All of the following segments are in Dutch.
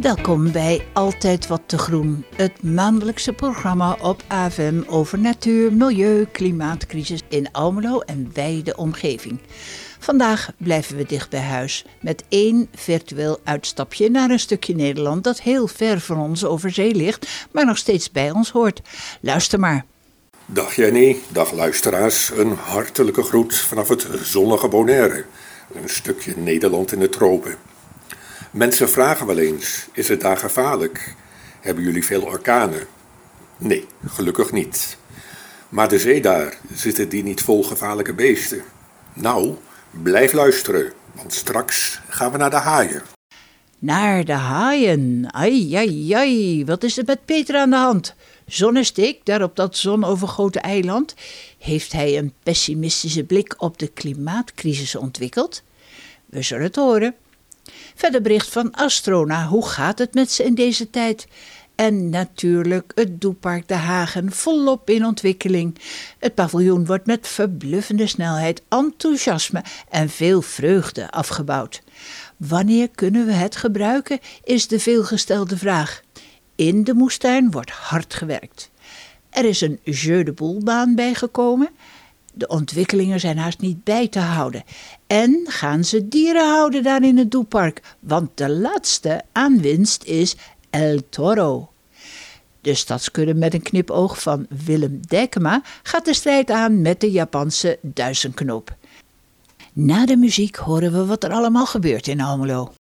Welkom bij Altijd Wat te Groen, het maandelijkse programma op AVM over natuur, milieu, klimaatcrisis in Almelo en wijde omgeving. Vandaag blijven we dicht bij huis met één virtueel uitstapje naar een stukje Nederland dat heel ver van ons over zee ligt, maar nog steeds bij ons hoort. Luister maar. Dag Jenny, dag luisteraars. Een hartelijke groet vanaf het zonnige Bonaire. Een stukje Nederland in de tropen. Mensen vragen wel eens, is het daar gevaarlijk? Hebben jullie veel orkanen? Nee, gelukkig niet. Maar de zee daar, zitten die niet vol gevaarlijke beesten? Nou, blijf luisteren, want straks gaan we naar de haaien. Naar de haaien. Ai, ai, ai. Wat is er met Peter aan de hand? Zonnesteek, daar op dat zonovergoten eiland, heeft hij een pessimistische blik op de klimaatcrisis ontwikkeld? We zullen het horen. Verder bericht van Astrona. Hoe gaat het met ze in deze tijd? En natuurlijk het Doepark De Hagen volop in ontwikkeling. Het paviljoen wordt met verbluffende snelheid, enthousiasme en veel vreugde afgebouwd. Wanneer kunnen we het gebruiken, is de veelgestelde vraag. In de moestuin wordt hard gewerkt. Er is een jeu de boule baan bijgekomen. De ontwikkelingen zijn haast niet bij te houden. En gaan ze dieren houden daar in het Doepark, want de laatste aanwinst is El Toro. De stadskudde met een knipoog van Willem Dekema gaat de strijd aan met de Japanse duizendknop. Na de muziek horen we wat er allemaal gebeurt in Almelo.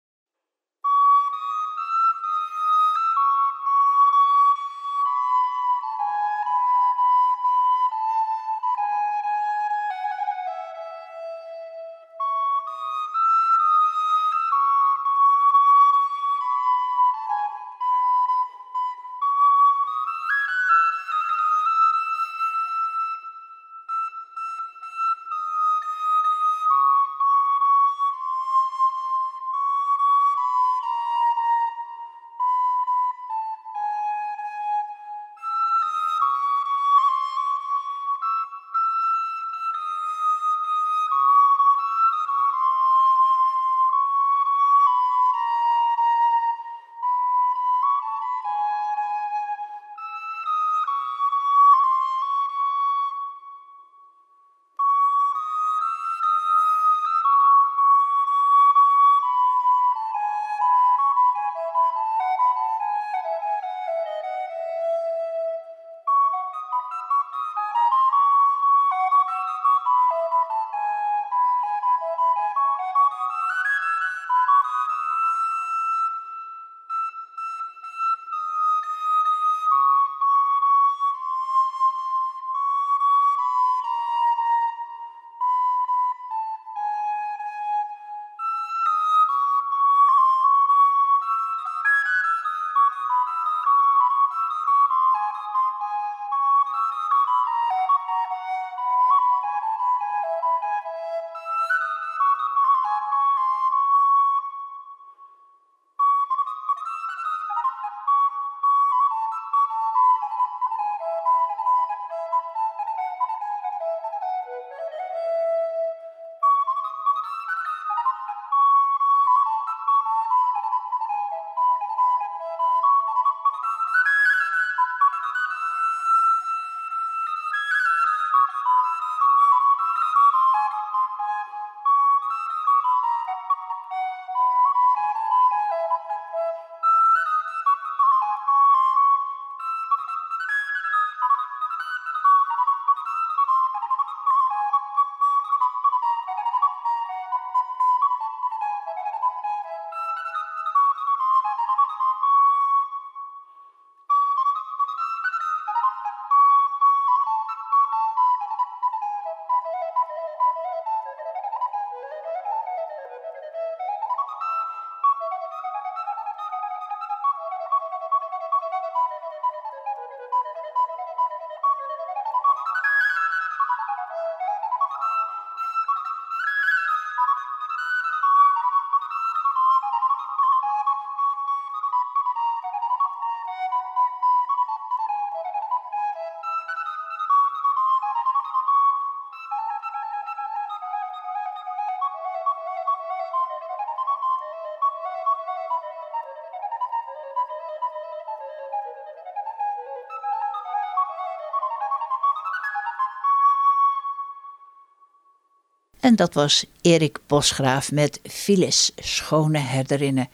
En dat was Erik Bosgraaf met Phyllis Schone Herderinnen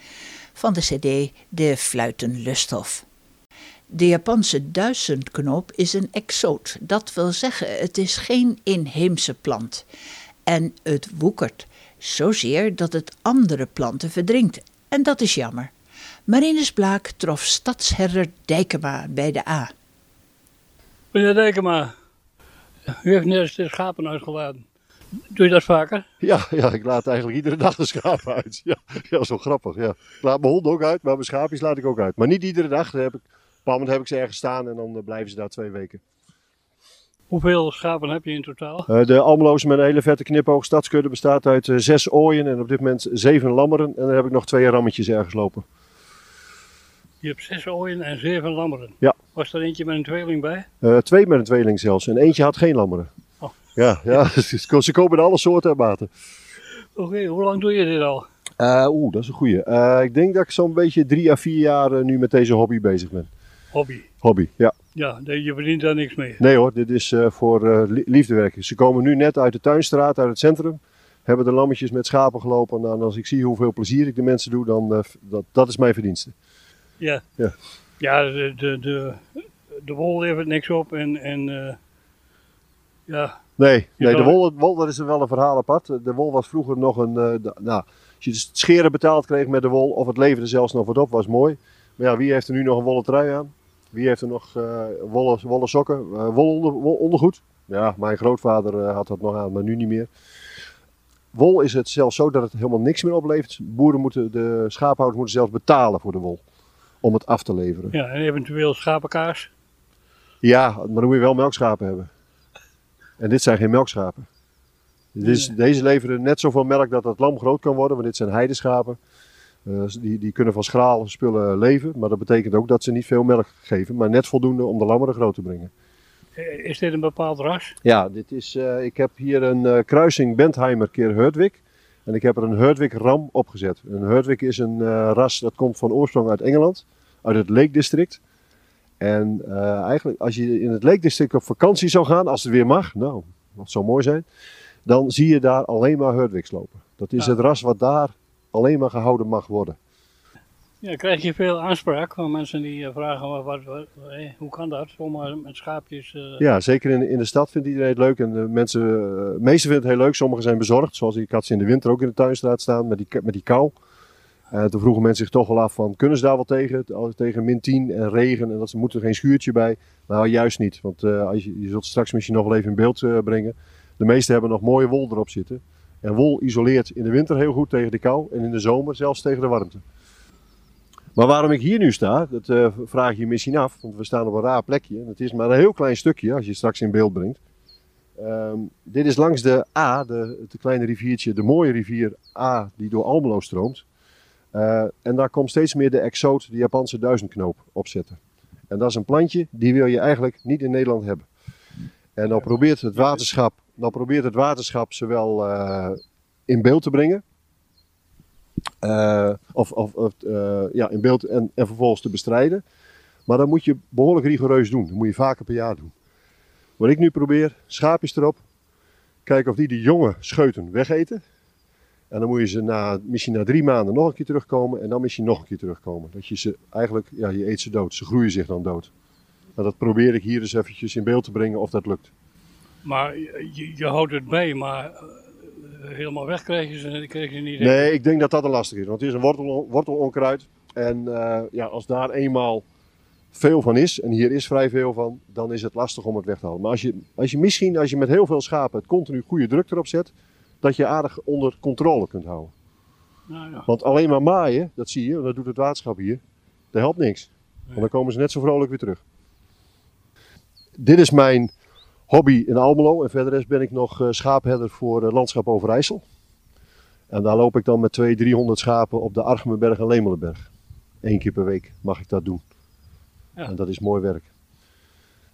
van de cd De Fluitenlusthof. De Japanse duizendknoop is een exoot. Dat wil zeggen, het is geen inheemse plant. En het woekert, zozeer dat het andere planten verdrinkt. En dat is jammer. Marinus Blaak trof stadsherder Dijkema bij de A. Meneer Dijkema, u heeft net de schapen uitgeladen. Doe je dat vaker? Ja, ja, ik laat eigenlijk iedere dag de schapen uit. Ja, ja zo grappig. Ja. Ik laat mijn hond ook uit, maar mijn schaapjes laat ik ook uit. Maar niet iedere dag. Heb ik, op een bepaald moment heb ik ze ergens staan en dan eh, blijven ze daar twee weken. Hoeveel schapen heb je in totaal? Uh, de Almeloze met een hele vette knipoog stadskudde bestaat uit uh, zes ooien en op dit moment zeven lammeren. En dan heb ik nog twee rammetjes ergens lopen. Je hebt zes ooien en zeven lammeren? Ja. Was er eentje met een tweeling bij? Uh, twee met een tweeling zelfs. En eentje had geen lammeren. Ja, ja, ze komen in alle soorten en maten. Oké, okay, hoe lang doe je dit al? Oeh, dat is een goeie. ik denk dat ik zo'n beetje drie à vier jaar nu met deze hobby bezig ben. Hobby? Hobby, ja. Ja, je verdient daar niks mee? Nee hoor, dit is uh, voor uh, liefdewerk. Ze komen nu net uit de tuinstraat, uit het centrum. Hebben de lammetjes met schapen gelopen. Nou, en als ik zie hoeveel plezier ik de mensen doe, dan uh, dat, dat is mijn verdienste. Ja, ja. ja de, de, de, de wol levert niks op en, en ja... Nee, nee de wol, wol, dat is wel een verhaal apart. De wol was vroeger nog een... De, nou, als je de scheren betaald kreeg met de wol, of het leverde zelfs nog wat op, was mooi. Maar ja, wie heeft er nu nog een wollen trui aan? Wie heeft er nog uh, wollen, wollen sokken, uh, wol, onder, wol ondergoed? Ja, mijn grootvader uh, had dat nog aan, maar nu niet meer. Wol is het zelfs zo dat het helemaal niks meer oplevert. Boeren moeten, de schaaphouders moeten zelfs betalen voor de wol. Om het af te leveren. Ja, en eventueel schapenkaas? Ja, maar dan moet je wel melkschapen hebben. En dit zijn geen melkschapen. Is, nee. Deze leveren net zoveel melk dat het lam groot kan worden, want dit zijn heideschapen. Uh, die, die kunnen van schraal spullen leven, maar dat betekent ook dat ze niet veel melk geven, maar net voldoende om de lammeren groot te brengen. Is dit een bepaald ras? Ja, dit is, uh, ik heb hier een uh, kruising Bentheimer keer Herdwick. En ik heb er een Herdwick ram opgezet. Een Herdwick is een ras dat komt van oorsprong uit Engeland, uit het Lake District. En eigenlijk als je in het Lake District op vakantie zou gaan, als het weer mag, nou, dat zou mooi zijn, dan zie je daar alleen maar Herdwicks lopen. Dat is ja. het ras wat daar alleen maar gehouden mag worden. Ja, krijg je veel aanspraak van mensen die vragen wat, wat, wat hoe kan dat, zomaar met schaapjes? Uh... Ja, zeker in, in de stad vindt iedereen het leuk en de mensen, meesten vinden het heel leuk, sommigen zijn bezorgd. Zoals ik had ze in de winter ook in de tuinstraat staan met die, met die kou. Uh, toen vroegen mensen zich toch wel af van, kunnen ze daar wel tegen? Tegen min 10 en regen en dat ze moeten er geen schuurtje bij. Nou, juist niet, want als je, je zult straks misschien nog wel even in beeld brengen. De meesten hebben nog mooie wol erop zitten. En wol isoleert in de winter heel goed tegen de kou en in de zomer zelfs tegen de warmte. Maar waarom ik hier nu sta, dat vraag je misschien af, want we staan op een raar plekje. En het is maar een heel klein stukje als je het straks in beeld brengt. Um, dit is langs de A, de, het kleine riviertje, de mooie rivier A die door Almelo stroomt. Uh, en daar komt steeds meer de exoot, de Japanse duizendknoop, opzetten. En dat is een plantje, die wil je eigenlijk niet in Nederland hebben. En dan probeert het waterschap, dan probeert het waterschap zowel uh, in beeld te brengen. Uh, of of, ja, in beeld en, en vervolgens te bestrijden. Maar dan moet je behoorlijk rigoureus doen. Dat moet je vaker per jaar doen. Wat ik nu probeer, schaapjes erop. Kijken of die de jonge scheuten wegeten. En dan moet je ze na, misschien na drie maanden nog een keer terugkomen. En dan misschien nog een keer terugkomen. Dat je ze eigenlijk, ja, je eet ze dood. Ze groeien zich dan dood. Nou, dat probeer ik hier eens eventjes in beeld te brengen of dat lukt. Maar je, je houdt het bij, maar uh, helemaal weg krijgen ze, krijgen ze niet. Nee, ik denk dat dat een lastig is. Want het is een wortel, wortelonkruid. En uh, ja, als daar eenmaal veel van is, en hier is vrij veel van, dan is het lastig om het weg te halen. Maar als je, als je misschien, als je met heel veel schapen het continu goede druk erop zet, dat je aardig onder controle kunt houden. Nou, ja. Want alleen maar maaien, dat zie je, dat doet het waterschap hier, dat helpt niks. Want dan komen ze net zo vrolijk weer terug. Dit is mijn hobby in Almelo. En verder ben ik nog uh, schaapherder voor uh, Landschap Overijssel. En daar loop ik dan met 200, 300 schapen op de Archemenberg en Lemelenberg. Eén keer per week mag ik dat doen. Ja. En dat is mooi werk.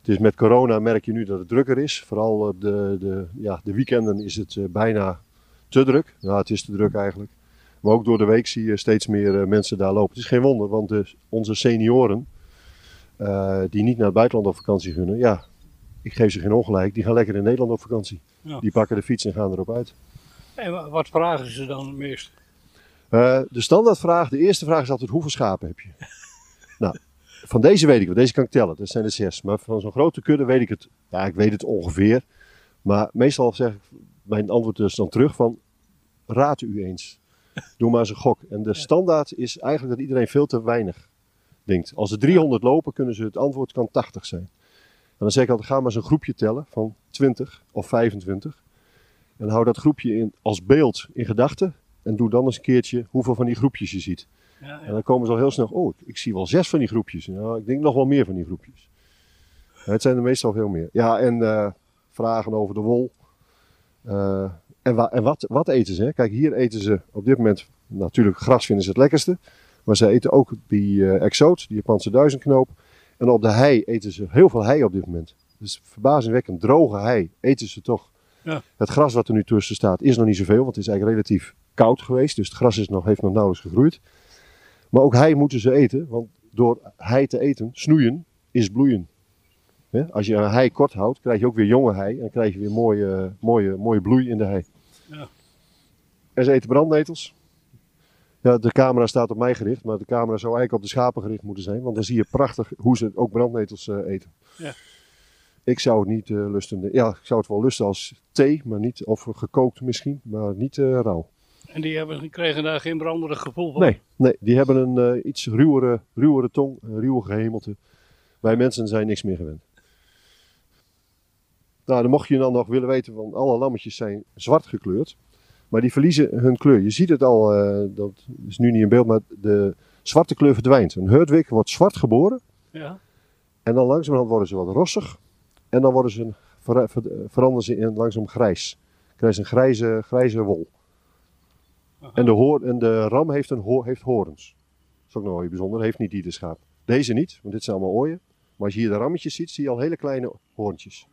Is met corona merk je nu dat het drukker is. Vooral op de, de, ja, de weekenden is het uh, bijna te druk. Nou, het is te druk eigenlijk. Maar ook door de week zie je steeds meer mensen daar lopen. Het is geen wonder, want de, onze senioren, uh, die niet naar het buitenland op vakantie gunnen, ja, ik geef ze geen ongelijk, die gaan lekker in Nederland op vakantie. Ja. Die pakken de fiets en gaan erop uit. En wat vragen ze dan het meest? Uh, de standaardvraag, de eerste vraag is altijd hoeveel schapen heb je? Van deze weet ik wel, deze kan ik tellen, dat zijn er zes. Maar van zo'n grote kudde weet ik het, ja ik weet het ongeveer. Maar meestal zeg ik mijn antwoord dus dan terug van, raad u eens. Doe maar eens een gok. En de standaard is eigenlijk dat iedereen veel te weinig denkt. Als er 300 lopen, kunnen ze het antwoord kan 80 zijn. En dan zeg ik altijd, ga maar eens een groepje tellen van 20 of 25. En hou dat groepje in, als beeld in gedachten. En doe dan eens een keertje hoeveel van die groepjes je ziet. Ja. En dan komen ze al heel snel, oh, ik zie wel zes van die groepjes. Nou, ik denk nog wel meer van die groepjes. Het zijn er meestal veel meer. Ja, en uh, vragen over de wol. Uh, en, wa en wat, wat, eten ze? Kijk, hier eten ze op dit moment natuurlijk gras vinden ze het lekkerste. Maar ze eten ook die uh, exoot, die Japanse duizendknoop. En op de hei eten ze heel veel hei op dit moment. Dus verbazingwekkend droge hei eten ze toch. Ja. Het gras wat er nu tussen staat is nog niet zoveel, want het is eigenlijk relatief koud geweest. Dus het gras is nog, heeft nog nauwelijks gegroeid. Maar ook hei moeten ze eten, want door hei te eten, snoeien, is bloeien. Als je een hei kort houdt, krijg je ook weer jonge hei en dan krijg je weer mooie, mooie, mooie bloei in de hei. Ja. En ze eten brandnetels. Ja, de camera staat op mij gericht, maar de camera zou eigenlijk op de schapen gericht moeten zijn, want dan zie je prachtig hoe ze ook brandnetels uh, eten. Ja. Ik zou het niet uh, lusten. Ja, ik zou het wel lusten als thee, maar niet, of gekookt misschien, maar niet uh, rauw. En die hebben, kregen daar geen branderig gevoel van? Nee, nee die hebben een iets ruwere, ruwere tong, een ruwe gehemelte. Wij mensen zijn niks meer gewend. Nou, dan mocht je dan nog willen weten, want alle lammetjes zijn zwart gekleurd. Maar die verliezen hun kleur. Je ziet het al, uh, dat is nu niet in beeld, maar de zwarte kleur verdwijnt. Een herdwik wordt zwart geboren. Ja. En dan langzamerhand worden ze wat rossig. En dan worden ze, ver, ver, veranderen ze in langzaam grijs. Dan krijg je een grijze, grijze wol. En de, hoor, en de ram heeft, een heeft horens. Dat is ook nog wel bijzonder. Heeft niet ieder schaap. Deze niet, want dit zijn allemaal ooien. Maar als je hier de rammetjes ziet, zie je al hele kleine hoorntjes.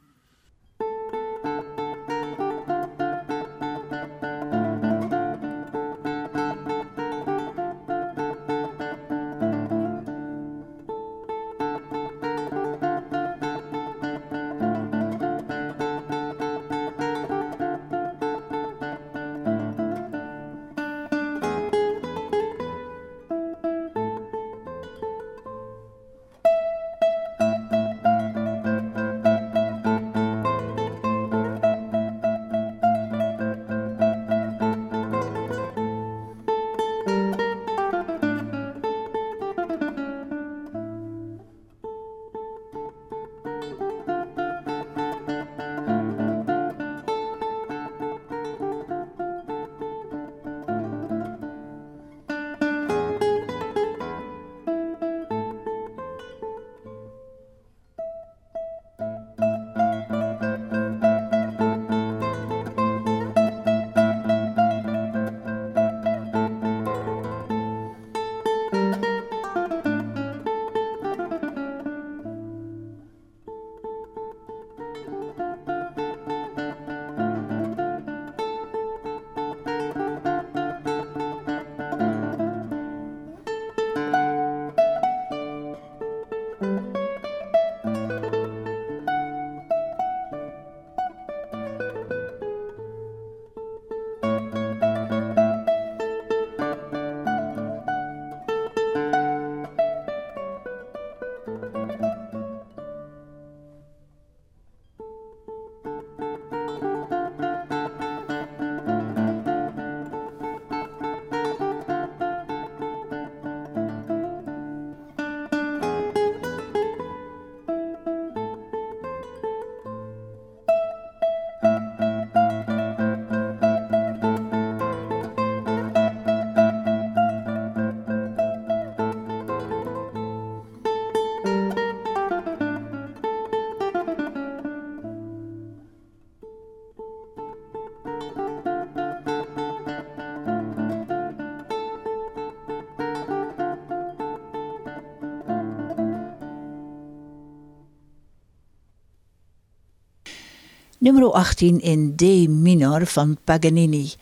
Nummer 18 in D minor van Paganini.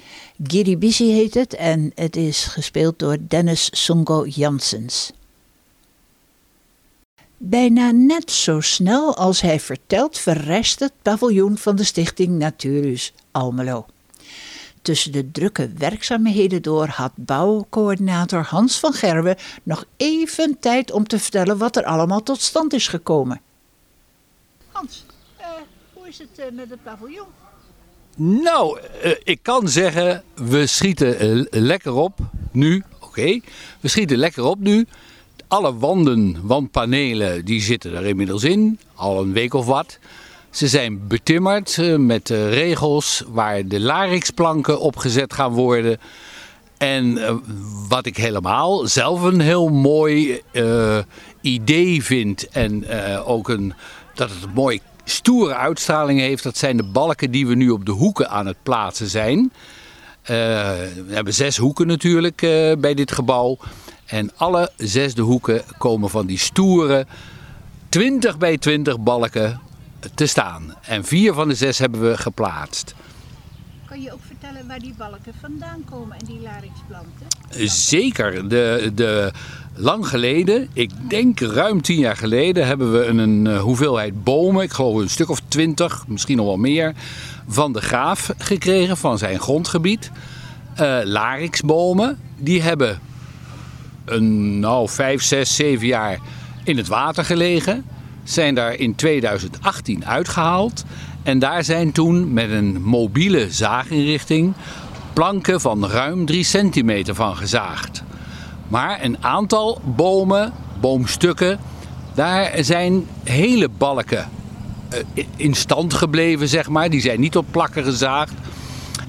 Giribisi heet het en het is gespeeld door Dennis Songo Janssens. Bijna net zo snel als hij vertelt verrest het paviljoen van de stichting Naturus Almelo. Tussen de drukke werkzaamheden door had bouwcoördinator Hans van Gerwen nog even tijd om te vertellen wat er allemaal tot stand is gekomen. Hans, is het uh, met het paviljoen? Nou, uh, ik kan zeggen, we schieten lekker op nu. Oké, we schieten lekker op nu. Alle wanden, wandpanelen, die zitten er inmiddels in. Al een week of wat. Ze zijn betimmerd met regels waar de larixplanken opgezet gaan worden. En wat ik helemaal zelf een heel mooi idee vind. En ook een, dat het een mooi stoere uitstraling heeft. Dat zijn de balken die we nu op de hoeken aan het plaatsen zijn. we hebben zes hoeken natuurlijk bij dit gebouw. En alle zes de hoeken komen van die stoere 20 bij 20 balken te staan. En vier van de zes hebben we geplaatst. Kan je ook vertellen waar die balken vandaan komen en die larixplanten? Zeker. De, de, lang geleden, ik denk ruim tien jaar geleden, hebben we een, een eh, hoeveelheid bomen, ik geloof een stuk of twintig, misschien nog wel meer, van de graaf gekregen van zijn grondgebied. Uh, larixbomen, die hebben een nou, vijf, zes, zeven jaar in het water gelegen zijn daar in 2018 uitgehaald. En daar zijn toen met een mobiele zaaginrichting planken van ruim 3 centimeter van gezaagd. Maar een aantal bomen, boomstukken, daar zijn hele balken eh, in stand gebleven, zeg maar. Die zijn niet op plakken gezaagd.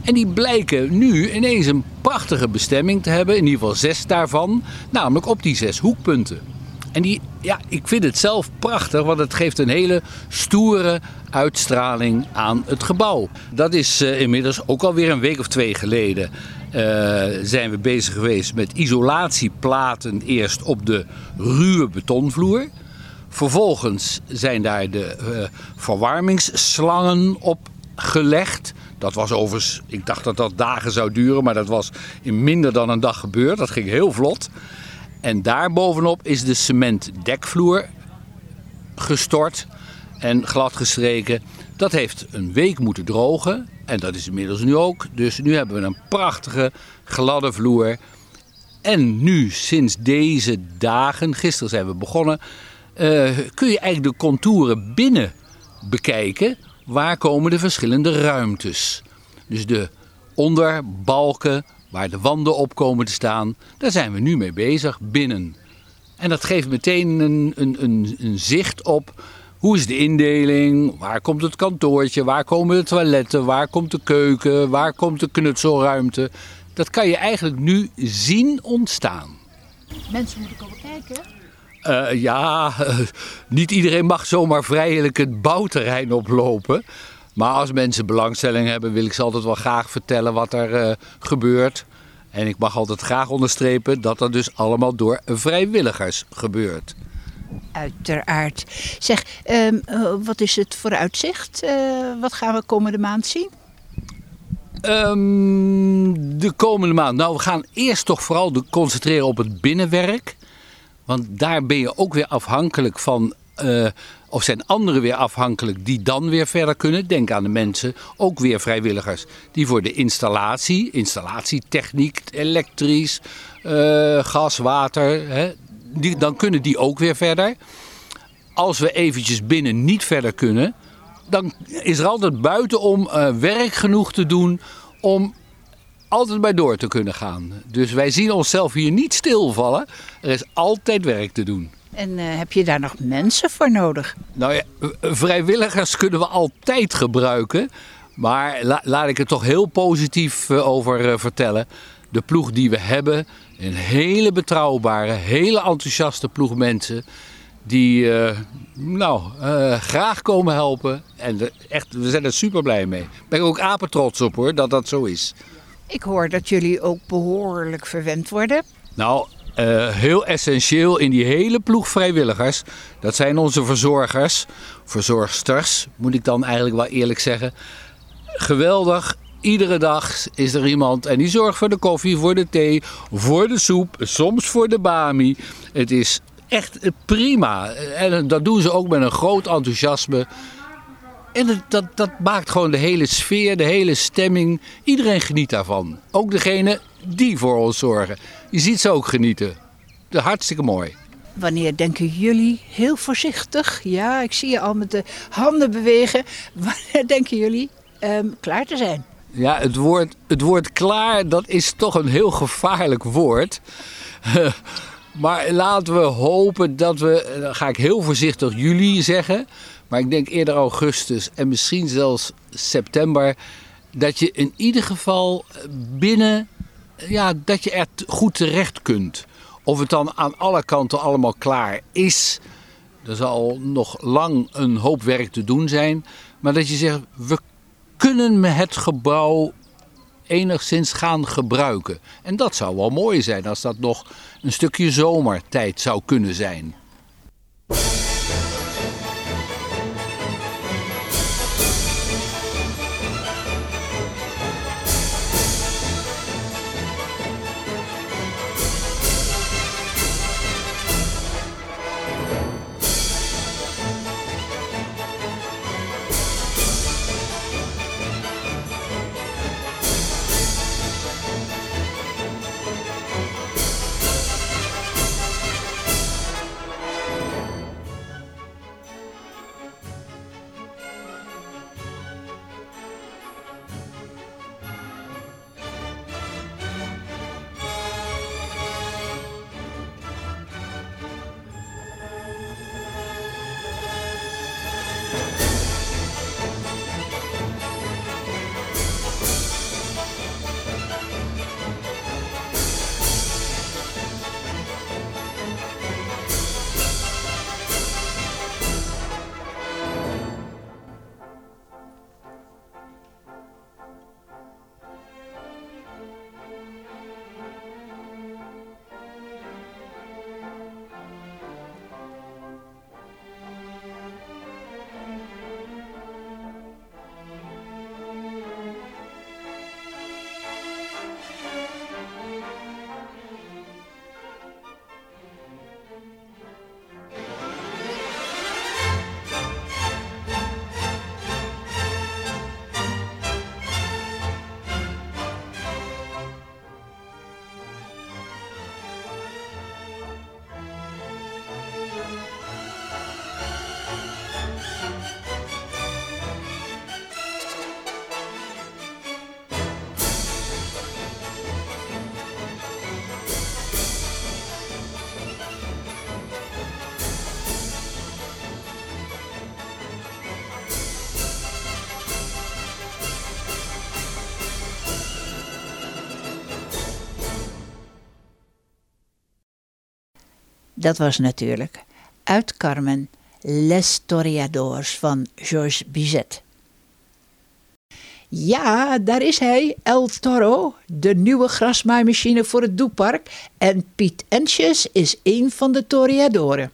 En die blijken nu ineens een prachtige bestemming te hebben, in ieder geval zes daarvan, namelijk op die zes hoekpunten. En die, ja, ik vind het zelf prachtig, want het geeft een hele stoere uitstraling aan het gebouw. Dat is uh, inmiddels ook alweer een week of twee geleden. Uh, zijn we bezig geweest met isolatieplaten eerst op de ruwe betonvloer. Vervolgens zijn daar de uh, verwarmingsslangen op gelegd. Dat was overigens, ik dacht dat dat dagen zou duren, maar dat was in minder dan een dag gebeurd. Dat ging heel vlot. En daarbovenop is de cementdekvloer gestort en gladgestreken. Dat heeft een week moeten drogen. En dat is inmiddels nu ook. Dus nu hebben we een prachtige gladde vloer. En nu, sinds deze dagen, gisteren zijn we begonnen, uh, kun je eigenlijk de contouren binnen bekijken. Waar komen de verschillende ruimtes? Dus de onderbalken, waar de wanden op komen te staan, daar zijn we nu mee bezig binnen. En dat geeft meteen een, een, een, een zicht op hoe is de indeling, waar komt het kantoortje, waar komen de toiletten, waar komt de keuken, waar komt de knutselruimte. Dat kan je eigenlijk nu zien ontstaan. Mensen moeten komen kijken. Uh, ja, uh, niet iedereen mag zomaar vrijelijk het bouwterrein oplopen. Maar als mensen belangstelling hebben, wil ik ze altijd wel graag vertellen wat er uh, gebeurt. En ik mag altijd graag onderstrepen dat dat dus allemaal door vrijwilligers gebeurt. Uiteraard. Zeg, um, uh, wat is het vooruitzicht? Uh, wat gaan we komende maand zien? Um, de komende maand. Nou, we gaan eerst toch vooral concentreren op het binnenwerk. Want daar ben je ook weer afhankelijk van uh, of zijn anderen weer afhankelijk die dan weer verder kunnen? Denk aan de mensen, ook weer vrijwilligers, die voor de installatie, installatietechniek, elektrisch, gas, water, hè, die, dan kunnen die ook weer verder. Als we eventjes binnen niet verder kunnen, dan is er altijd buitenom uh, werk genoeg te doen om altijd bij door te kunnen gaan. Dus wij zien onszelf hier niet stilvallen. Er is altijd werk te doen. En uh, heb je daar nog mensen voor nodig? Nou ja, vrijwilligers kunnen we altijd gebruiken. Maar la laat ik het toch heel positief uh, over vertellen. De ploeg die we hebben, een hele betrouwbare, hele enthousiaste ploeg mensen. Die nou, graag komen helpen. En de, echt, we zijn er super blij mee. Ik ben ook apen trots op hoor, dat dat zo is. Ik hoor dat jullie ook behoorlijk verwend worden. Nou, uh, heel essentieel in die hele ploeg vrijwilligers. Dat zijn onze verzorgers, verzorgsters, moet ik dan eigenlijk wel eerlijk zeggen. Geweldig. Iedere dag is er iemand en die zorgt voor de koffie, voor de thee, voor de soep, soms voor de bami. Het is echt prima. En dat doen ze ook met een groot enthousiasme. En dat, dat, dat maakt gewoon de hele sfeer, de hele stemming. Iedereen geniet daarvan. Ook degene die voor ons zorgen. Je ziet ze ook genieten. De hartstikke mooi. Wanneer denken jullie, heel voorzichtig, ja, ik zie je al met de handen bewegen. Wanneer denken jullie ehm, klaar te zijn? Ja, het woord, het woord klaar, dat is toch een heel gevaarlijk woord. maar laten we hopen dat we, dan ga ik heel voorzichtig juli zeggen. Maar ik denk eerder augustus en misschien zelfs september. Dat je in ieder geval binnen, ja, dat je er goed terecht kunt. Of het dan aan alle kanten allemaal klaar is. Er zal nog lang een hoop werk te doen zijn. Maar dat je zegt, we kunnen het gebouw enigszins gaan gebruiken. En dat zou wel mooi zijn als dat nog een stukje zomertijd zou kunnen zijn. Dat was natuurlijk uit Carmen Les Toreadors van Georges Bizet. Ja, daar is hij, El Toro, de nieuwe grasmaaimachine voor het Doepark. En Piet Entjes is een van de Toreadoren.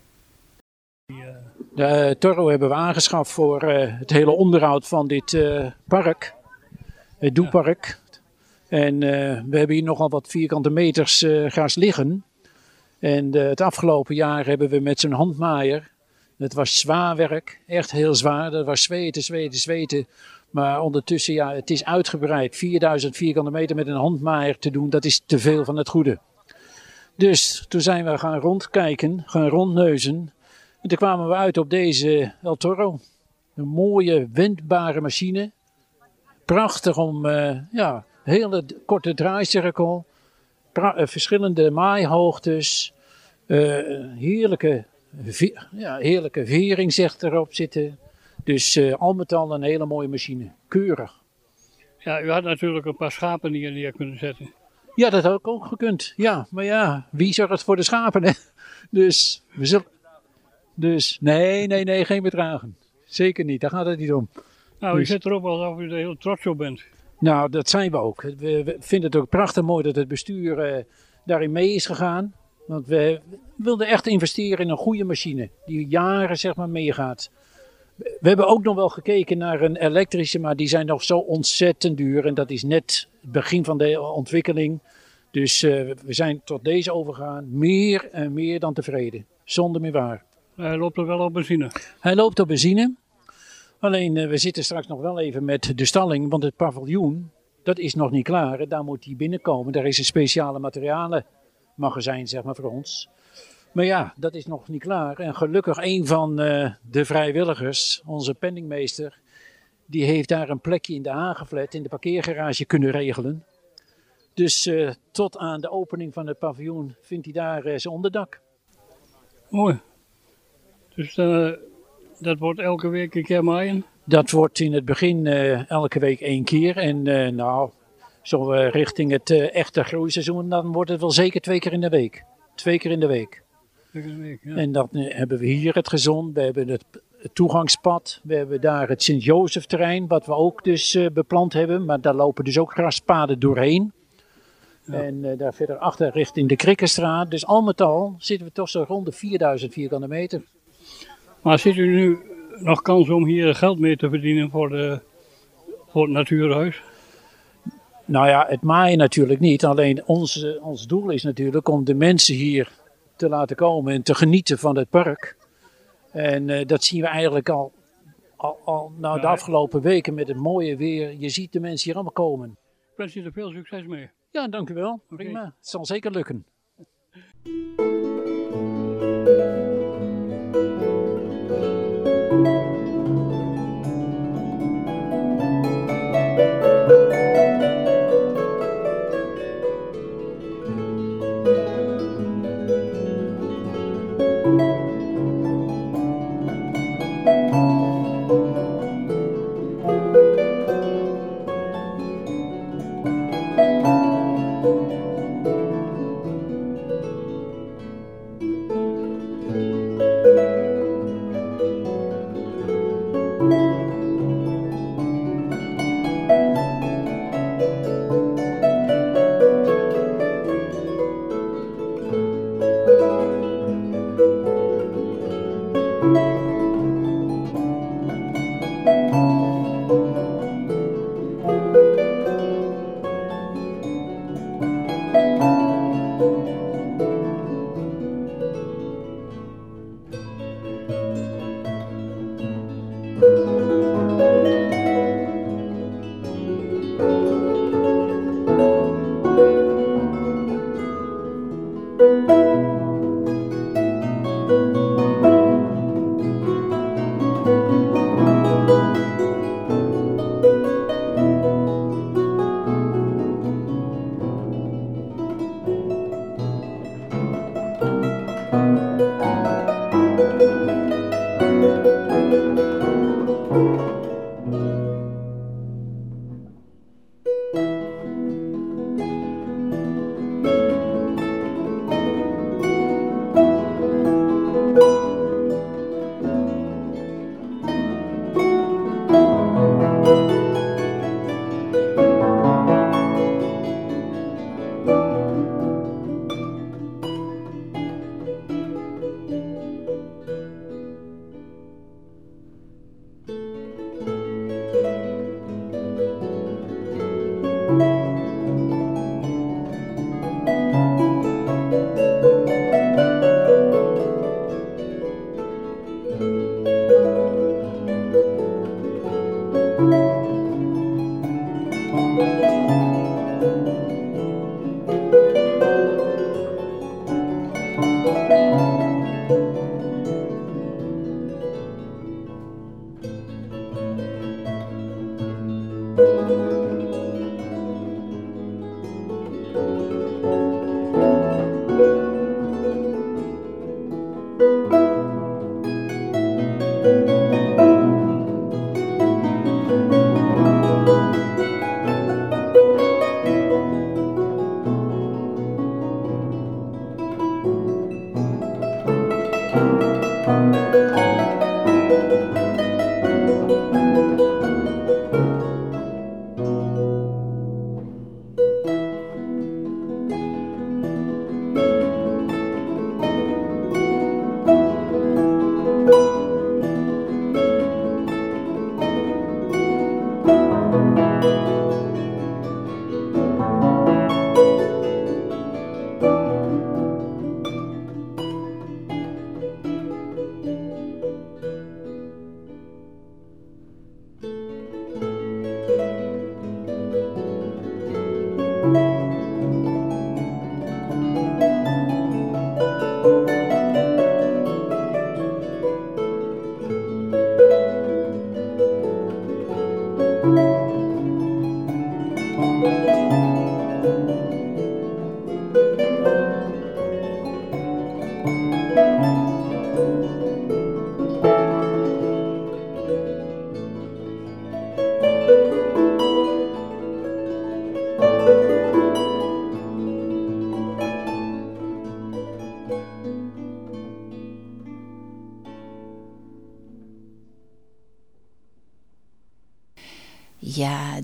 De Toro hebben we aangeschaft voor uh, het hele onderhoud van dit uh, park, het Doepark. En uh, we hebben hier nogal wat vierkante meters gras liggen. En uh, het afgelopen jaar hebben we met zo'n handmaaier. Het was zwaar werk, echt heel zwaar. Dat was zweten, zweten, zweten. Maar ondertussen, ja, het is uitgebreid. 4000 vierkante meter met een handmaaier te doen, dat is te veel van het goede. Dus toen zijn we gaan rondkijken, gaan rondneuzen. En toen kwamen we uit op deze El Toro. Een mooie, wendbare machine. Prachtig om, uh, ja, hele korte draaicirkel. Eh, verschillende maaihoogtes. Uh, heerlijke, ja, heerlijke vering zegt erop zitten. Dus uh, al met al een hele mooie machine. Keurig. Ja, u had natuurlijk een paar schapen die je neer kunnen zetten. Ja, dat had ik ook gekund. Ja, maar ja, wie zorgt voor de schapen? Hè? Dus, we zullen... dus nee, nee, nee, geen bedragen. Zeker niet, daar gaat het niet om. Nou, dus... u zit erop alsof u er heel trots op bent. Nou, dat zijn we ook. We, vinden het ook prachtig mooi dat het bestuur uh, daarin mee is gegaan. Want we wilden echt investeren in een goede machine die jaren zeg maar meegaat. We hebben ook nog wel gekeken naar een elektrische, maar die zijn nog zo ontzettend duur. En dat is net het begin van de ontwikkeling. Dus uh, we zijn tot deze overgegaan. Meer en meer dan tevreden. Zonder meer waar. Hij loopt er wel op benzine? Hij loopt op benzine. Alleen eh, we zitten straks nog wel even met de stalling, want het paviljoen, dat is nog niet klaar. Daar moet hij binnenkomen. Daar is een speciale materialenmagazijn, zeg maar, voor ons. Maar ja, dat is nog niet klaar. En gelukkig een van uh, de vrijwilligers, onze penningmeester, die heeft daar een plekje in de Hageflat, in de parkeergarage kunnen regelen. Dus uh, tot aan de opening van het paviljoen vindt hij daar zijn onderdak. Mooi. Dus dat wordt elke week een keer maaien? Dat wordt in het begin elke week één keer. En nou, zo richting het echte groeiseizoen, dan wordt het wel zeker twee keer in de week. Twee keer in de week. En dan eh, hebben we hier het gezond, we hebben het, toegangspad, we hebben daar het Sint-Jozef terrein, wat we ook dus uh, beplant hebben, maar daar lopen dus ook graspaden doorheen. En uh, daar verder achter richting de Krikkenstraat. Dus al met al zitten we toch zo rond de 4000 vierkante meter. Maar ziet u nu nog kans om hier geld mee te verdienen voor, de, voor het natuurhuis? Nou ja, het maaien natuurlijk niet. Alleen ons, ons doel is natuurlijk om de mensen hier te laten komen en te genieten van het park. En uh, dat zien we eigenlijk al, al, al nou, de afgelopen weken met het mooie weer. Je ziet de mensen hier allemaal komen. Ik wens je er veel succes mee. Ja, dank u wel. Okay. Prima. Het zal zeker lukken.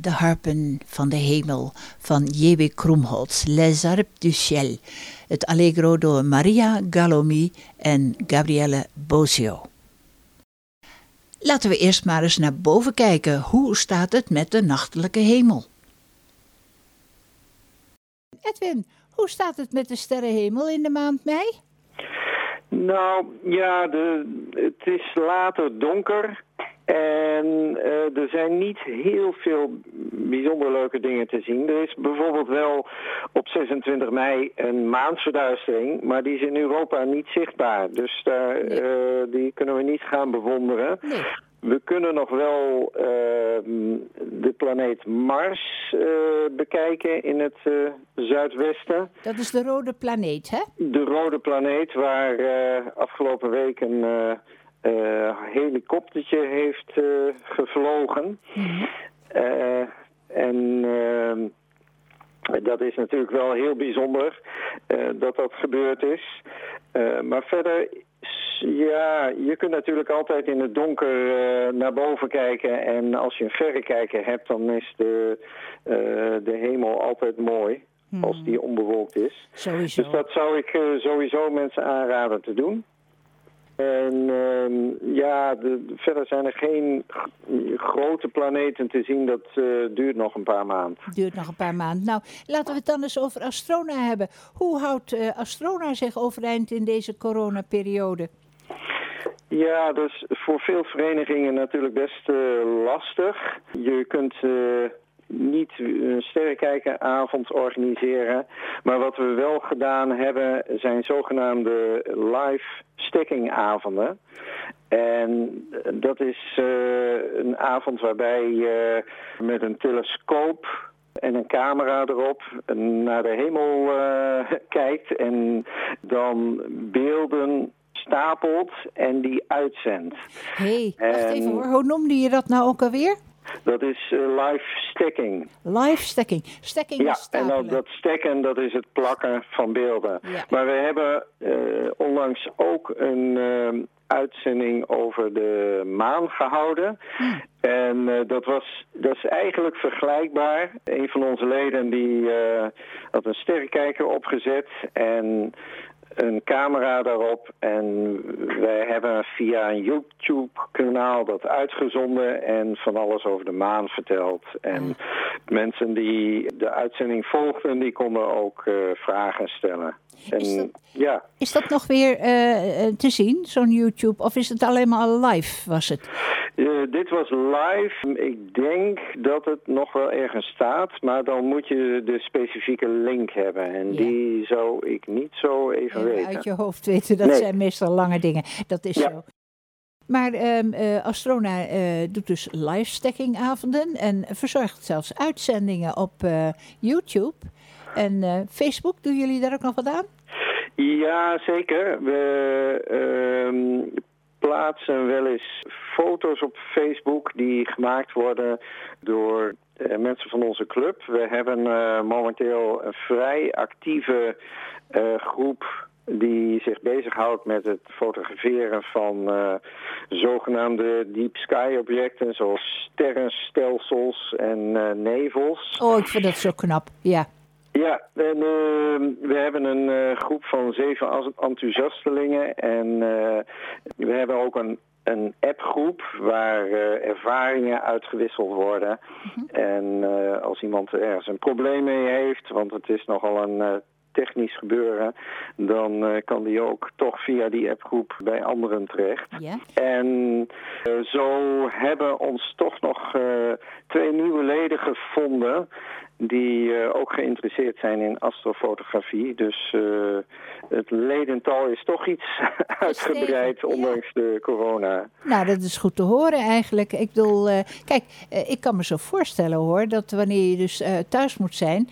De harpen van de hemel van J.B. Krumholtz, Les Harpes du Ciel. Het allegro door Maria Galomi en Gabriele Bosio. Laten we eerst maar eens naar boven kijken. Hoe staat het met de nachtelijke hemel? Edwin, hoe staat het met de sterrenhemel in de maand mei? Nou ja, de, het is later donker. En uh, er zijn niet heel veel bijzonder leuke dingen te zien. Er is bijvoorbeeld wel op 26 mei een maansverduistering, maar die is in Europa niet zichtbaar. Dus daar, nee. uh, die kunnen we niet gaan bewonderen. Nee. We kunnen nog wel uh, de planeet Mars uh, bekijken in het uh, zuidwesten. Dat is de rode planeet, hè? De rode planeet waar afgelopen week een helikoptertje heeft gevlogen. Mhm. Mm -hmm. en ehm, dat is natuurlijk wel heel bijzonder dat dat gebeurd is. maar verder ja, je kunt natuurlijk altijd in het donker uh, naar boven kijken. En als je een verrekijker hebt, dan is de, de hemel altijd mooi. Hmm. Als die onbewolkt is. Sowieso. Dus dat zou ik sowieso mensen aanraden te doen. En ehm, ja, de, verder zijn er geen grote planeten te zien. Dat duurt nog een paar maanden. Duurt nog een paar maanden. Nou, laten we het dan eens over Astrona hebben. Hoe houdt Astrona zich overeind in deze coronaperiode? Ja, dat is voor veel verenigingen natuurlijk best uh, lastig. Je kunt niet een sterrenkijkeravond organiseren. Maar wat we wel gedaan hebben, zijn zogenaamde live stackingavonden. En dat is uh, een avond waarbij je met een telescoop en een camera erop naar de hemel kijkt en dan beelden stapelt en die uitzendt. Hé, hey, wacht even hoor. Hoe noemde je dat nou ook alweer? Dat is uh, live stacking. Live stacking. Stacking ja, is stapelen. en dat, dat stacken, dat is het plakken van beelden. Ja. Maar we hebben uh, onlangs ook een uh, uitzending over de maan gehouden. Hm. En dat, was, dat is eigenlijk vergelijkbaar. Een van onze leden die had een sterrenkijker opgezet en een camera daarop en wij hebben via een YouTube-kanaal dat uitgezonden en van alles over de maan verteld. En Mm. mensen die de uitzending volgden, die konden ook uh, vragen stellen. En, Is dat- ja, Is dat nog weer eh, eh, te zien, zo'n YouTube? Of is het alleen maar live, was het? Uh, dit was live. Ik denk dat het nog wel ergens staat, maar dan moet je de specifieke link hebben. En Ja. die zou ik niet zo even weten. uit je hoofd weten, dat Nee. zijn meestal lange dingen. Dat is Ja. zo. Maar ehm, eh, Astrona eh, doet dus live stackingavonden en verzorgt zelfs uitzendingen op eh, YouTube. En eh, Facebook, doen jullie daar ook nog wat aan? Ja, zeker. We ehm, plaatsen wel eens foto's op Facebook die gemaakt worden door eh, mensen van onze club. We hebben eh, momenteel een vrij actieve groep die zich bezighoudt met het fotograferen van zogenaamde deep sky objecten zoals sterrenstelsels en nevels. Oh, ik vind dat zo knap. Ja. Ja, en, uh, we hebben een uh, groep van zeven as- enthousiastelingen en uh, we hebben ook een, een appgroep waar uh, ervaringen uitgewisseld worden. En uh, als iemand ergens een probleem mee heeft, want het is nogal een technisch gebeuren, dan uh, kan die ook toch via die appgroep bij anderen terecht. En uh, zo hebben ons toch nog uh, twee nieuwe leden gevonden die uh, ook geïnteresseerd zijn in astrofotografie. Dus uh, het ledental is toch iets uitgebreid, ja. ondanks de corona. Nou, dat is goed te horen eigenlijk. Ik bedoel, uh, kijk, ik kan me zo voorstellen hoor, dat wanneer je dus thuis moet zijn,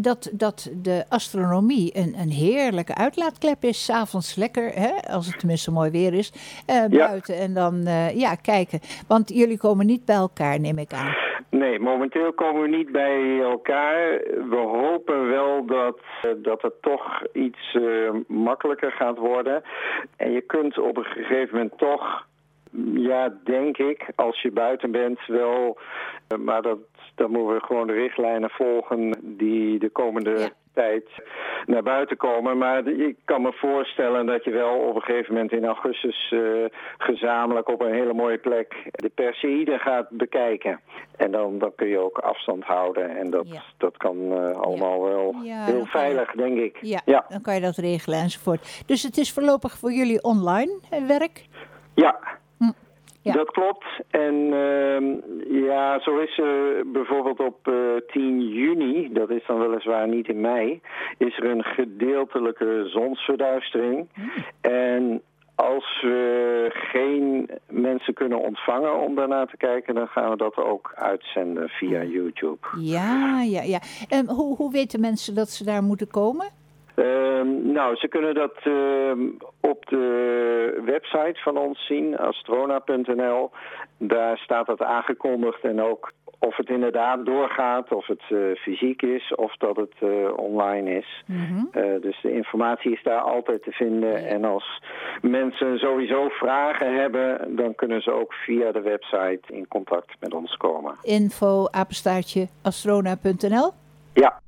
dat, dat de astronomie een, een heerlijke uitlaatklep is. S'avonds lekker, hè, als het tenminste mooi weer is, buiten en dan ja, kijken. Want jullie komen niet bij elkaar, neem ik aan. Nee, momenteel komen we niet bij elkaar. We hopen wel dat, dat het toch iets uh, makkelijker gaat worden. En je kunt op een gegeven moment toch, ja, denk ik, als je buiten bent wel... Uh, maar dat dan moeten we gewoon de richtlijnen volgen die de komende tijd naar buiten komen. Maar ik kan me voorstellen dat je wel op een gegeven moment in augustus uh, gezamenlijk op een hele mooie plek de Perseïde gaat bekijken. En dan, dan kun je ook afstand houden. En dat, dat kan uh, allemaal wel heel veilig, je, denk ik. Ja, dan kan je dat regelen enzovoort. Dus het is voorlopig voor jullie online werk? Ja, ja. Dat klopt. En uh, ja, zo is er bijvoorbeeld op uh, 10 juni, dat is dan weliswaar niet in mei, is er een gedeeltelijke zonsverduistering. Hmm. En als we geen mensen kunnen ontvangen om daarna te kijken, dan gaan we dat ook uitzenden via. YouTube. Ja, ja, ja. En hoe, hoe weten mensen dat ze daar moeten komen? Ehm, nou, ze kunnen dat ehm, op de website van ons zien, astrona.nl. Daar staat dat aangekondigd en ook of het inderdaad doorgaat, of het uh, fysiek is, of dat het uh, online is. Mm uh, dus de informatie is daar altijd te vinden. En als mensen sowieso vragen hebben, dan kunnen ze ook via de website in contact met ons komen. Info apenstaartje astrona.nl? Ja.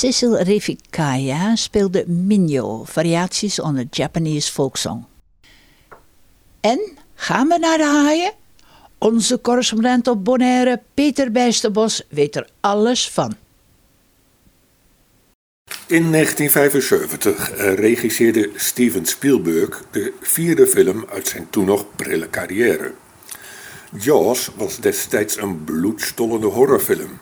Cecil Refikaya speelde Minyo, variaties on a Japanese folksong. En gaan we naar de haaien? Onze correspondent op Bonaire, Peter Bijsterbos, weet er alles van. In 1975 regisseerde Steven Spielberg de vierde film uit zijn toen nog prille carrière. Jaws was destijds een bloedstollende horrorfilm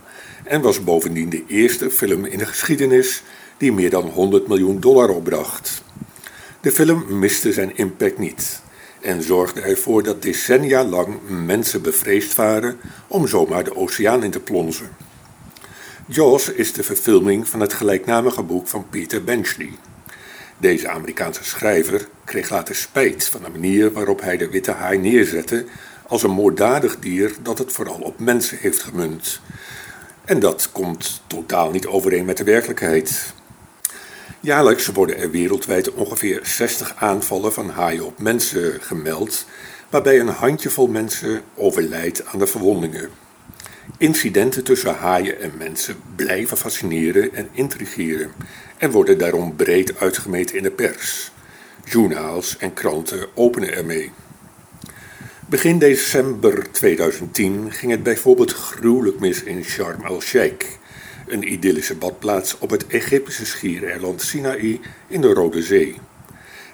en was bovendien de eerste film in de geschiedenis die meer dan 100 miljoen dollar opbracht. De film miste zijn impact niet en zorgde ervoor dat decennia lang mensen bevreesd waren om zomaar de oceaan in te plonzen. Jaws is de verfilming van het gelijknamige boek van Peter Benchley. Deze Amerikaanse schrijver kreeg later spijt van de manier waarop hij de witte haai neerzette als een moorddadig dier dat het vooral op mensen heeft gemunt. En dat komt totaal niet overeen met de werkelijkheid. Jaarlijks worden er wereldwijd ongeveer 60 aanvallen van haaien op mensen gemeld, waarbij een handjevol mensen overlijdt aan de verwondingen. Incidenten tussen haaien en mensen blijven fascineren en intrigeren en worden daarom breed uitgemeten in de pers. Journaals en kranten openen ermee. Begin december 2010 ging het bijvoorbeeld gruwelijk mis in Sharm el-Sheikh, een idyllische badplaats op het Egyptische schiereiland Sinaï in de Rode Zee.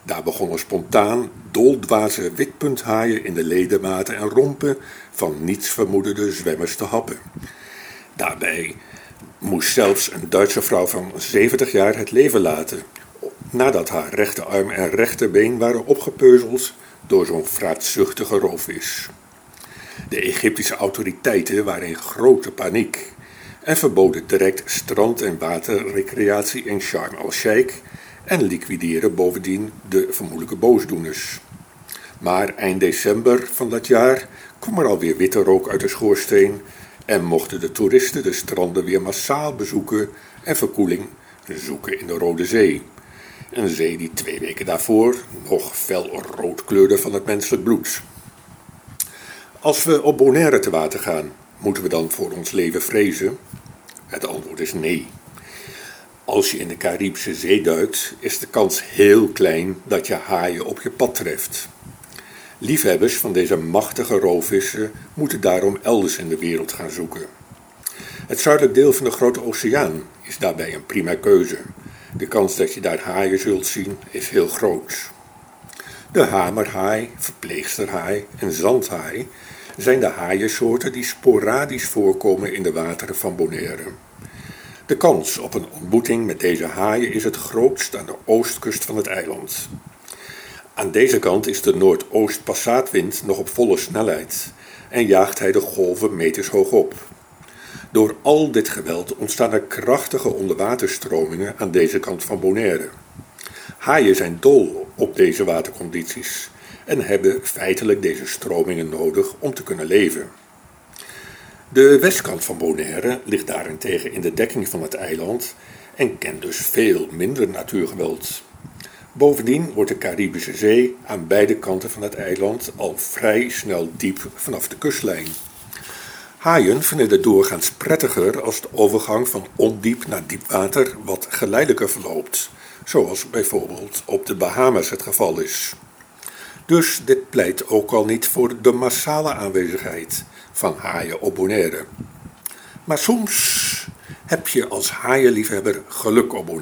Daar begonnen spontaan doldwaze witpunthaaien in de ledematen en rompen van nietsvermoedende zwemmers te happen. Daarbij moest zelfs een Duitse vrouw van 70 jaar het leven laten, nadat haar rechterarm en rechterbeen waren opgepeuzeld door zo'n vraatzuchtige roofvis. De Egyptische autoriteiten waren in grote paniek en verboden direct strand- en waterrecreatie in Sharm el-Sheikh en liquideren bovendien de vermoedelijke boosdoeners. Maar eind december van dat jaar kwam er alweer witte rook uit de schoorsteen en mochten de toeristen de stranden weer massaal bezoeken en verkoeling zoeken in de Rode Zee. Een zee die twee weken daarvoor nog fel rood kleurde van het menselijk bloed. Als we op Bonaire te water gaan, moeten we dan voor ons leven vrezen? Het antwoord is nee. Als je in de Caribische Zee duikt, is de kans heel klein dat je haaien op je pad treft. Liefhebbers van deze machtige roofvissen moeten daarom elders in de wereld gaan zoeken. Het zuidelijk deel van de Grote Oceaan is daarbij een prima keuze. De kans dat je daar haaien zult zien is heel groot. De hamerhaai, verpleegsterhaai en zandhaai zijn de haaiensoorten die sporadisch voorkomen in de wateren van Bonaire. De kans op een ontmoeting met deze haaien is het grootst aan de oostkust van het eiland. Aan deze kant is de noordoost-passaatwind nog op volle snelheid en jaagt hij de golven meters hoog op. Door al dit geweld ontstaan er krachtige onderwaterstromingen aan deze kant van Bonaire. Haaien zijn dol op deze watercondities en hebben feitelijk deze stromingen nodig om te kunnen leven. De westkant van Bonaire ligt daarentegen in de dekking van het eiland en kent dus veel minder natuurgeweld. Bovendien wordt de Caribische Zee aan beide kanten van het eiland al vrij snel diep vanaf de kustlijn. Haaien vinden het doorgaans prettiger als de overgang van ondiep naar diep water wat geleidelijker verloopt, zoals bijvoorbeeld op de Bahamas het geval is. Dus dit pleit ook al niet voor de massale aanwezigheid van haaien op Bonaire. Maar soms heb je als haaienliefhebber geluk op.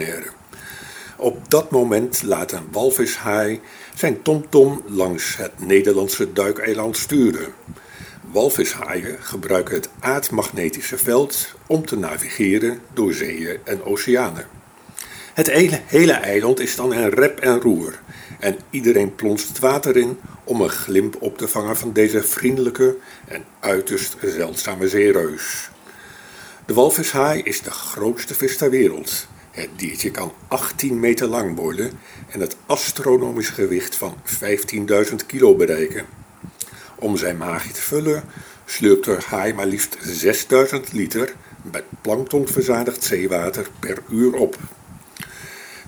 Op dat moment laat een walvishaai zijn tomtom langs het Nederlandse duikeiland sturen. Walvishaaien gebruiken het aardmagnetische veld om te navigeren door zeeën en oceanen. Het hele eiland is dan een rep en roer en iedereen plonst het water in om een glimp op te vangen van deze vriendelijke en uiterst zeldzame zeereus. De walvishaai is de grootste vis ter wereld. Het diertje kan 18 meter lang worden en het astronomisch gewicht van 15.000 kilo bereiken. Om zijn maagje te vullen slurpt de haai maar liefst 6000 liter met plankton verzadigd zeewater per uur op.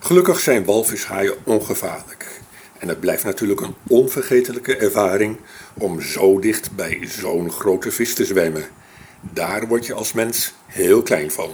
Gelukkig zijn walvishaaien ongevaarlijk. En het blijft natuurlijk een onvergetelijke ervaring om zo dicht bij zo'n grote vis te zwemmen. Daar word je als mens heel klein van.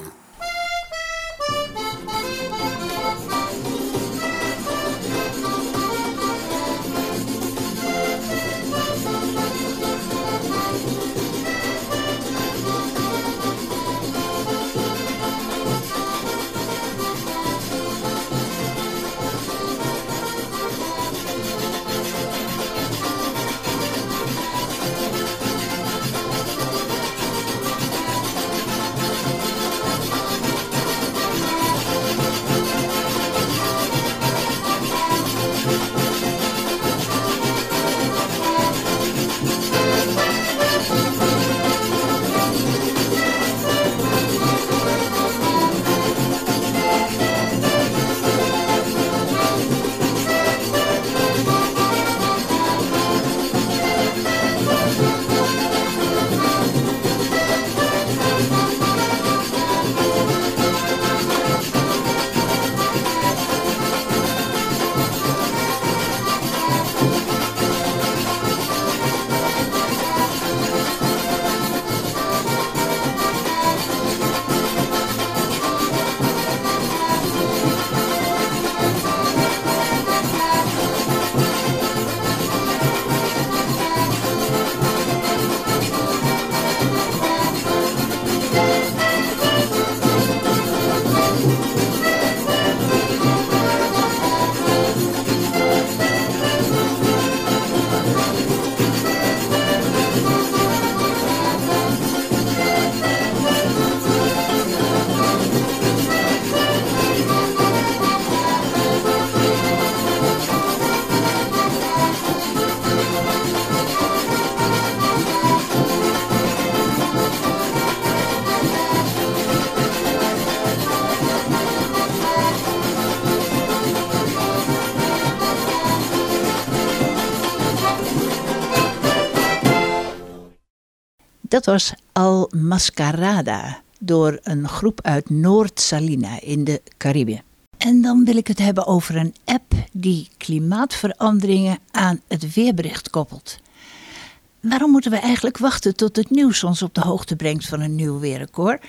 Dat was Al Mascarada door een groep uit Noord-Salina in de Cariben. En dan wil ik het hebben over een app die klimaatveranderingen aan het weerbericht koppelt. Waarom moeten we eigenlijk wachten tot het nieuws ons op de hoogte brengt van een nieuw weerrecord?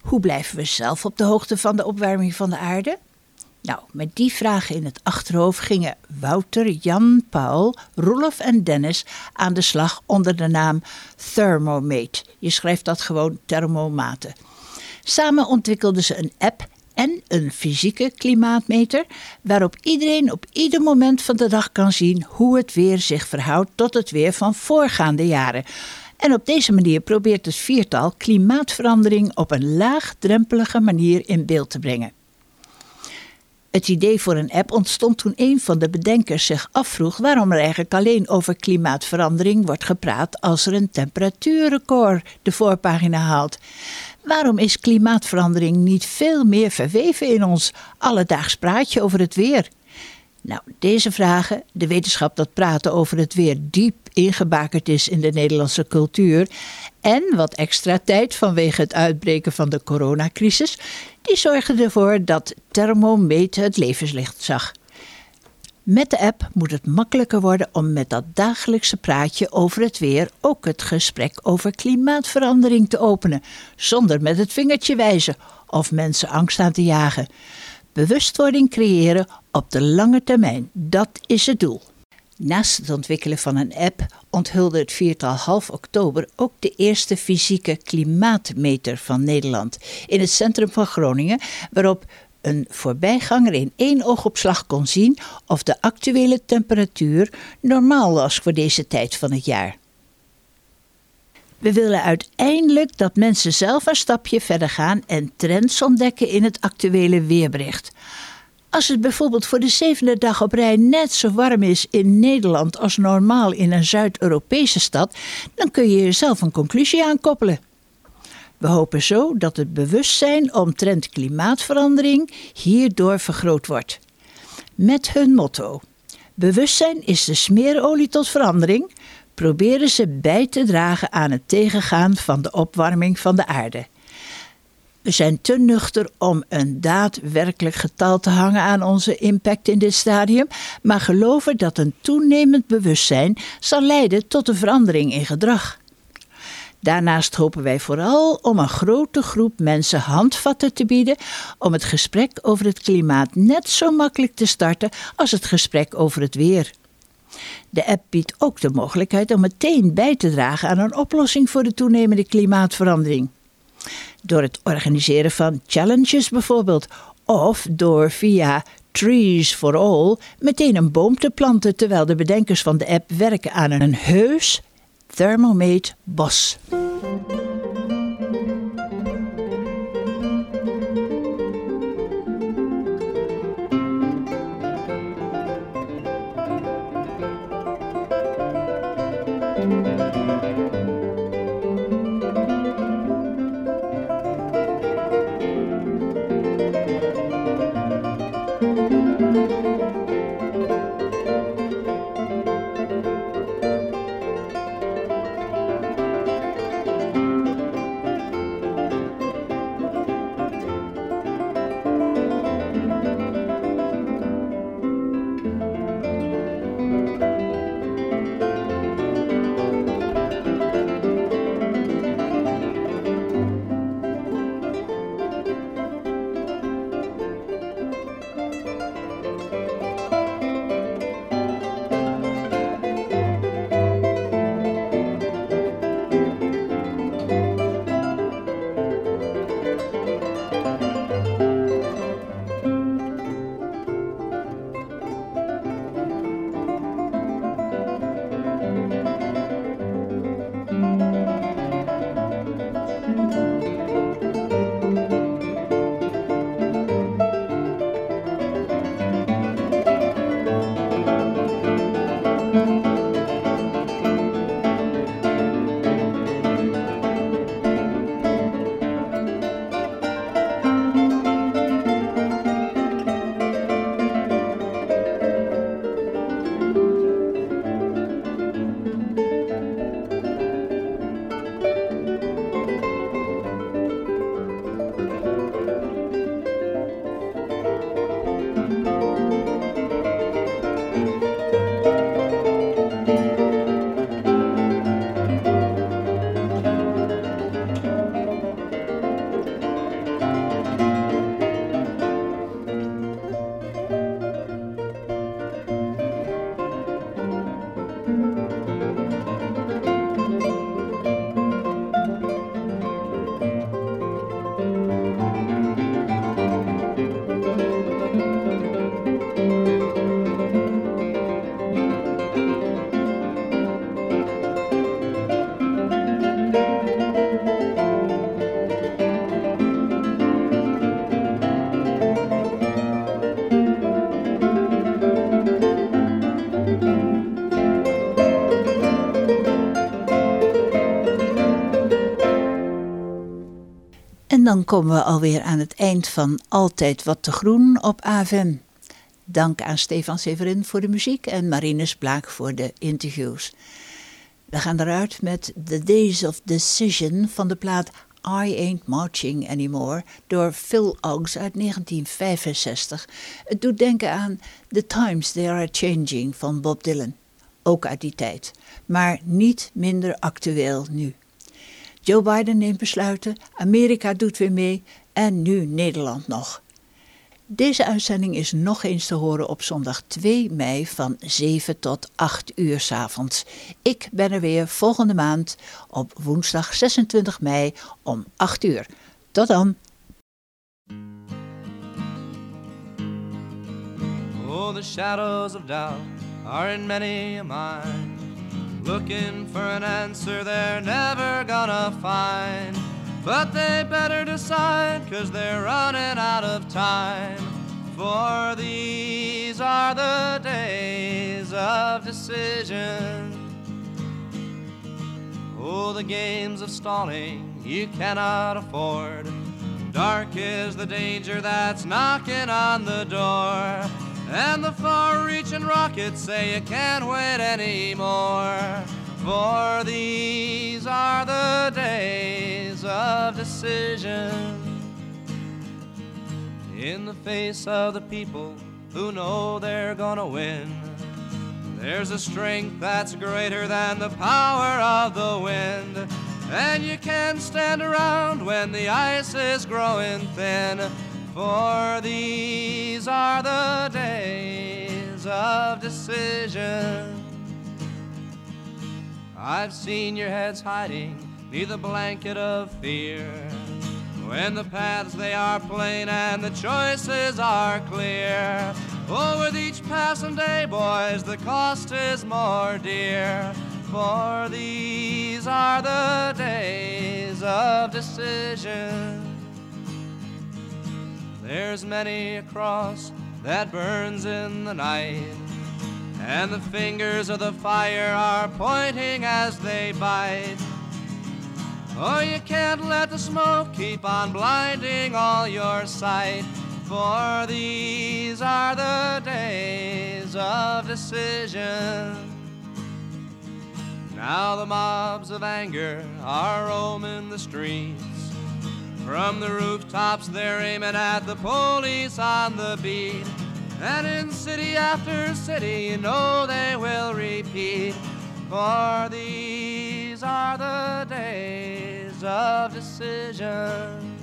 Hoe blijven we zelf op de hoogte van de opwarming van de aarde? Nou, met die vragen in het achterhoofd gingen Wouter, Jan, Paul, Roelof en Dennis aan de slag onder de naam Thermomate. Je schrijft dat gewoon thermomaten. Samen ontwikkelden ze een app en een fysieke klimaatmeter, waarop iedereen op ieder moment van de dag kan zien hoe het weer zich verhoudt tot het weer van voorgaande jaren. En op deze manier probeert het viertal klimaatverandering op een laagdrempelige manier in beeld te brengen. Het idee voor een app ontstond toen een van de bedenkers zich afvroeg waarom er eigenlijk alleen over klimaatverandering wordt gepraat als er een temperatuurrecord de voorpagina haalt. Waarom is klimaatverandering niet veel meer verweven in ons alledaags praatje over het weer? Nou, deze vragen, de wetenschap dat praten over het weer diep ingebakerd is in de Nederlandse cultuur en wat extra tijd vanwege het uitbreken van de coronacrisis, die zorgden ervoor dat Thermometer het levenslicht zag. Met de app moet het makkelijker worden om met dat dagelijkse praatje over het weer ook het gesprek over klimaatverandering te openen, zonder met het vingertje wijzen of mensen angst aan te jagen. Bewustwording creëren op de lange termijn, dat is het doel. Naast het ontwikkelen van een app onthulde het viertal half oktober ook de eerste fysieke klimaatmeter van Nederland in het centrum van Groningen, waarop een voorbijganger in één oogopslag kon zien of de actuele temperatuur normaal was voor deze tijd van het jaar. We willen uiteindelijk dat mensen zelf een stapje verder gaan en trends ontdekken in het actuele weerbericht. Als het bijvoorbeeld voor de zevende dag op rij net zo warm is in Nederland als normaal in een Zuid-Europese stad, dan kun je jezelf een conclusie aankoppelen. We hopen zo dat het bewustzijn omtrent klimaatverandering hierdoor vergroot wordt. Met hun motto: Bewustzijn is de smeerolie tot verandering, proberen ze bij te dragen aan het tegengaan van de opwarming van de aarde. We zijn te nuchter om een daadwerkelijk getal te hangen aan onze impact in dit stadium, maar geloven dat een toenemend bewustzijn zal leiden tot een verandering in gedrag. Daarnaast hopen wij vooral om een grote groep mensen handvatten te bieden om het gesprek over het klimaat net zo makkelijk te starten als het gesprek over het weer. De app biedt ook de mogelijkheid om meteen bij te dragen aan een oplossing voor de toenemende klimaatverandering. Door het organiseren van challenges bijvoorbeeld, of door via Trees for All meteen een boom te planten terwijl de bedenkers van de app werken aan een heus Thermomate Bos. Dan komen we alweer aan het eind van Altijd wat te groen op AVM. Dank aan Stefan Severin voor de muziek en Marinus Blaak voor de interviews. We gaan eruit met The Days of Decision van de plaat I Ain't Marching Anymore door Phil Oggs uit 1965. Het doet denken aan The Times They Are Changing van Bob Dylan. Ook uit die tijd, maar niet minder actueel nu. Joe Biden neemt besluiten, Amerika doet weer mee en nu Nederland nog. Deze uitzending is nog eens te horen op zondag 2 mei van 7 tot 8 uur s avonds. Ik ben er weer volgende maand op woensdag 26 mei om 8 uur. Tot dan. Oh, the shadows of doubt are in many a mind. Looking for an answer they're never gonna find. But they better decide, cause they're running out of time. For these are the days of decision. Oh, the games of stalling you cannot afford. Dark is the danger that's knocking on the door. And the far reaching rockets say you can't wait anymore. For these are the days of decision. In the face of the people who know they're gonna win, there's a strength that's greater than the power of the wind. And you can't stand around when the ice is growing thin. For these are the days of decision. I've seen your heads hiding neath a blanket of fear. When the paths they are plain and the choices are clear. Oh, with each passing day, boys, the cost is more dear. For these are the days of decision. There's many a cross that burns in the night, and the fingers of the fire are pointing as they bite. Oh, you can't let the smoke keep on blinding all your sight, for these are the days of decision. Now the mobs of anger are roaming the streets. From the rooftops, they're aiming at the police on the beat. And in city after city, you know they will repeat. For these are the days of decision.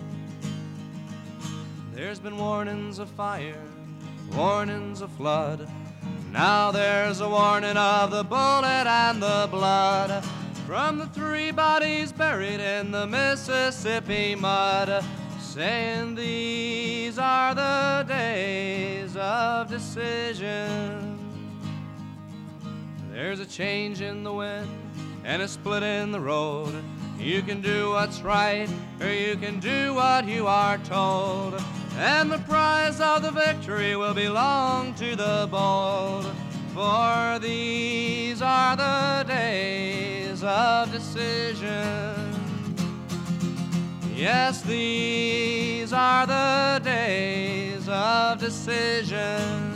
There's been warnings of fire, warnings of flood. Now there's a warning of the bullet and the blood. From the three bodies buried in the Mississippi mud, saying these are the days of decision. There's a change in the wind and a split in the road. You can do what's right, or you can do what you are told. And the prize of the victory will belong to the bold. For these are the days of decision. Yes, these are the days of decision.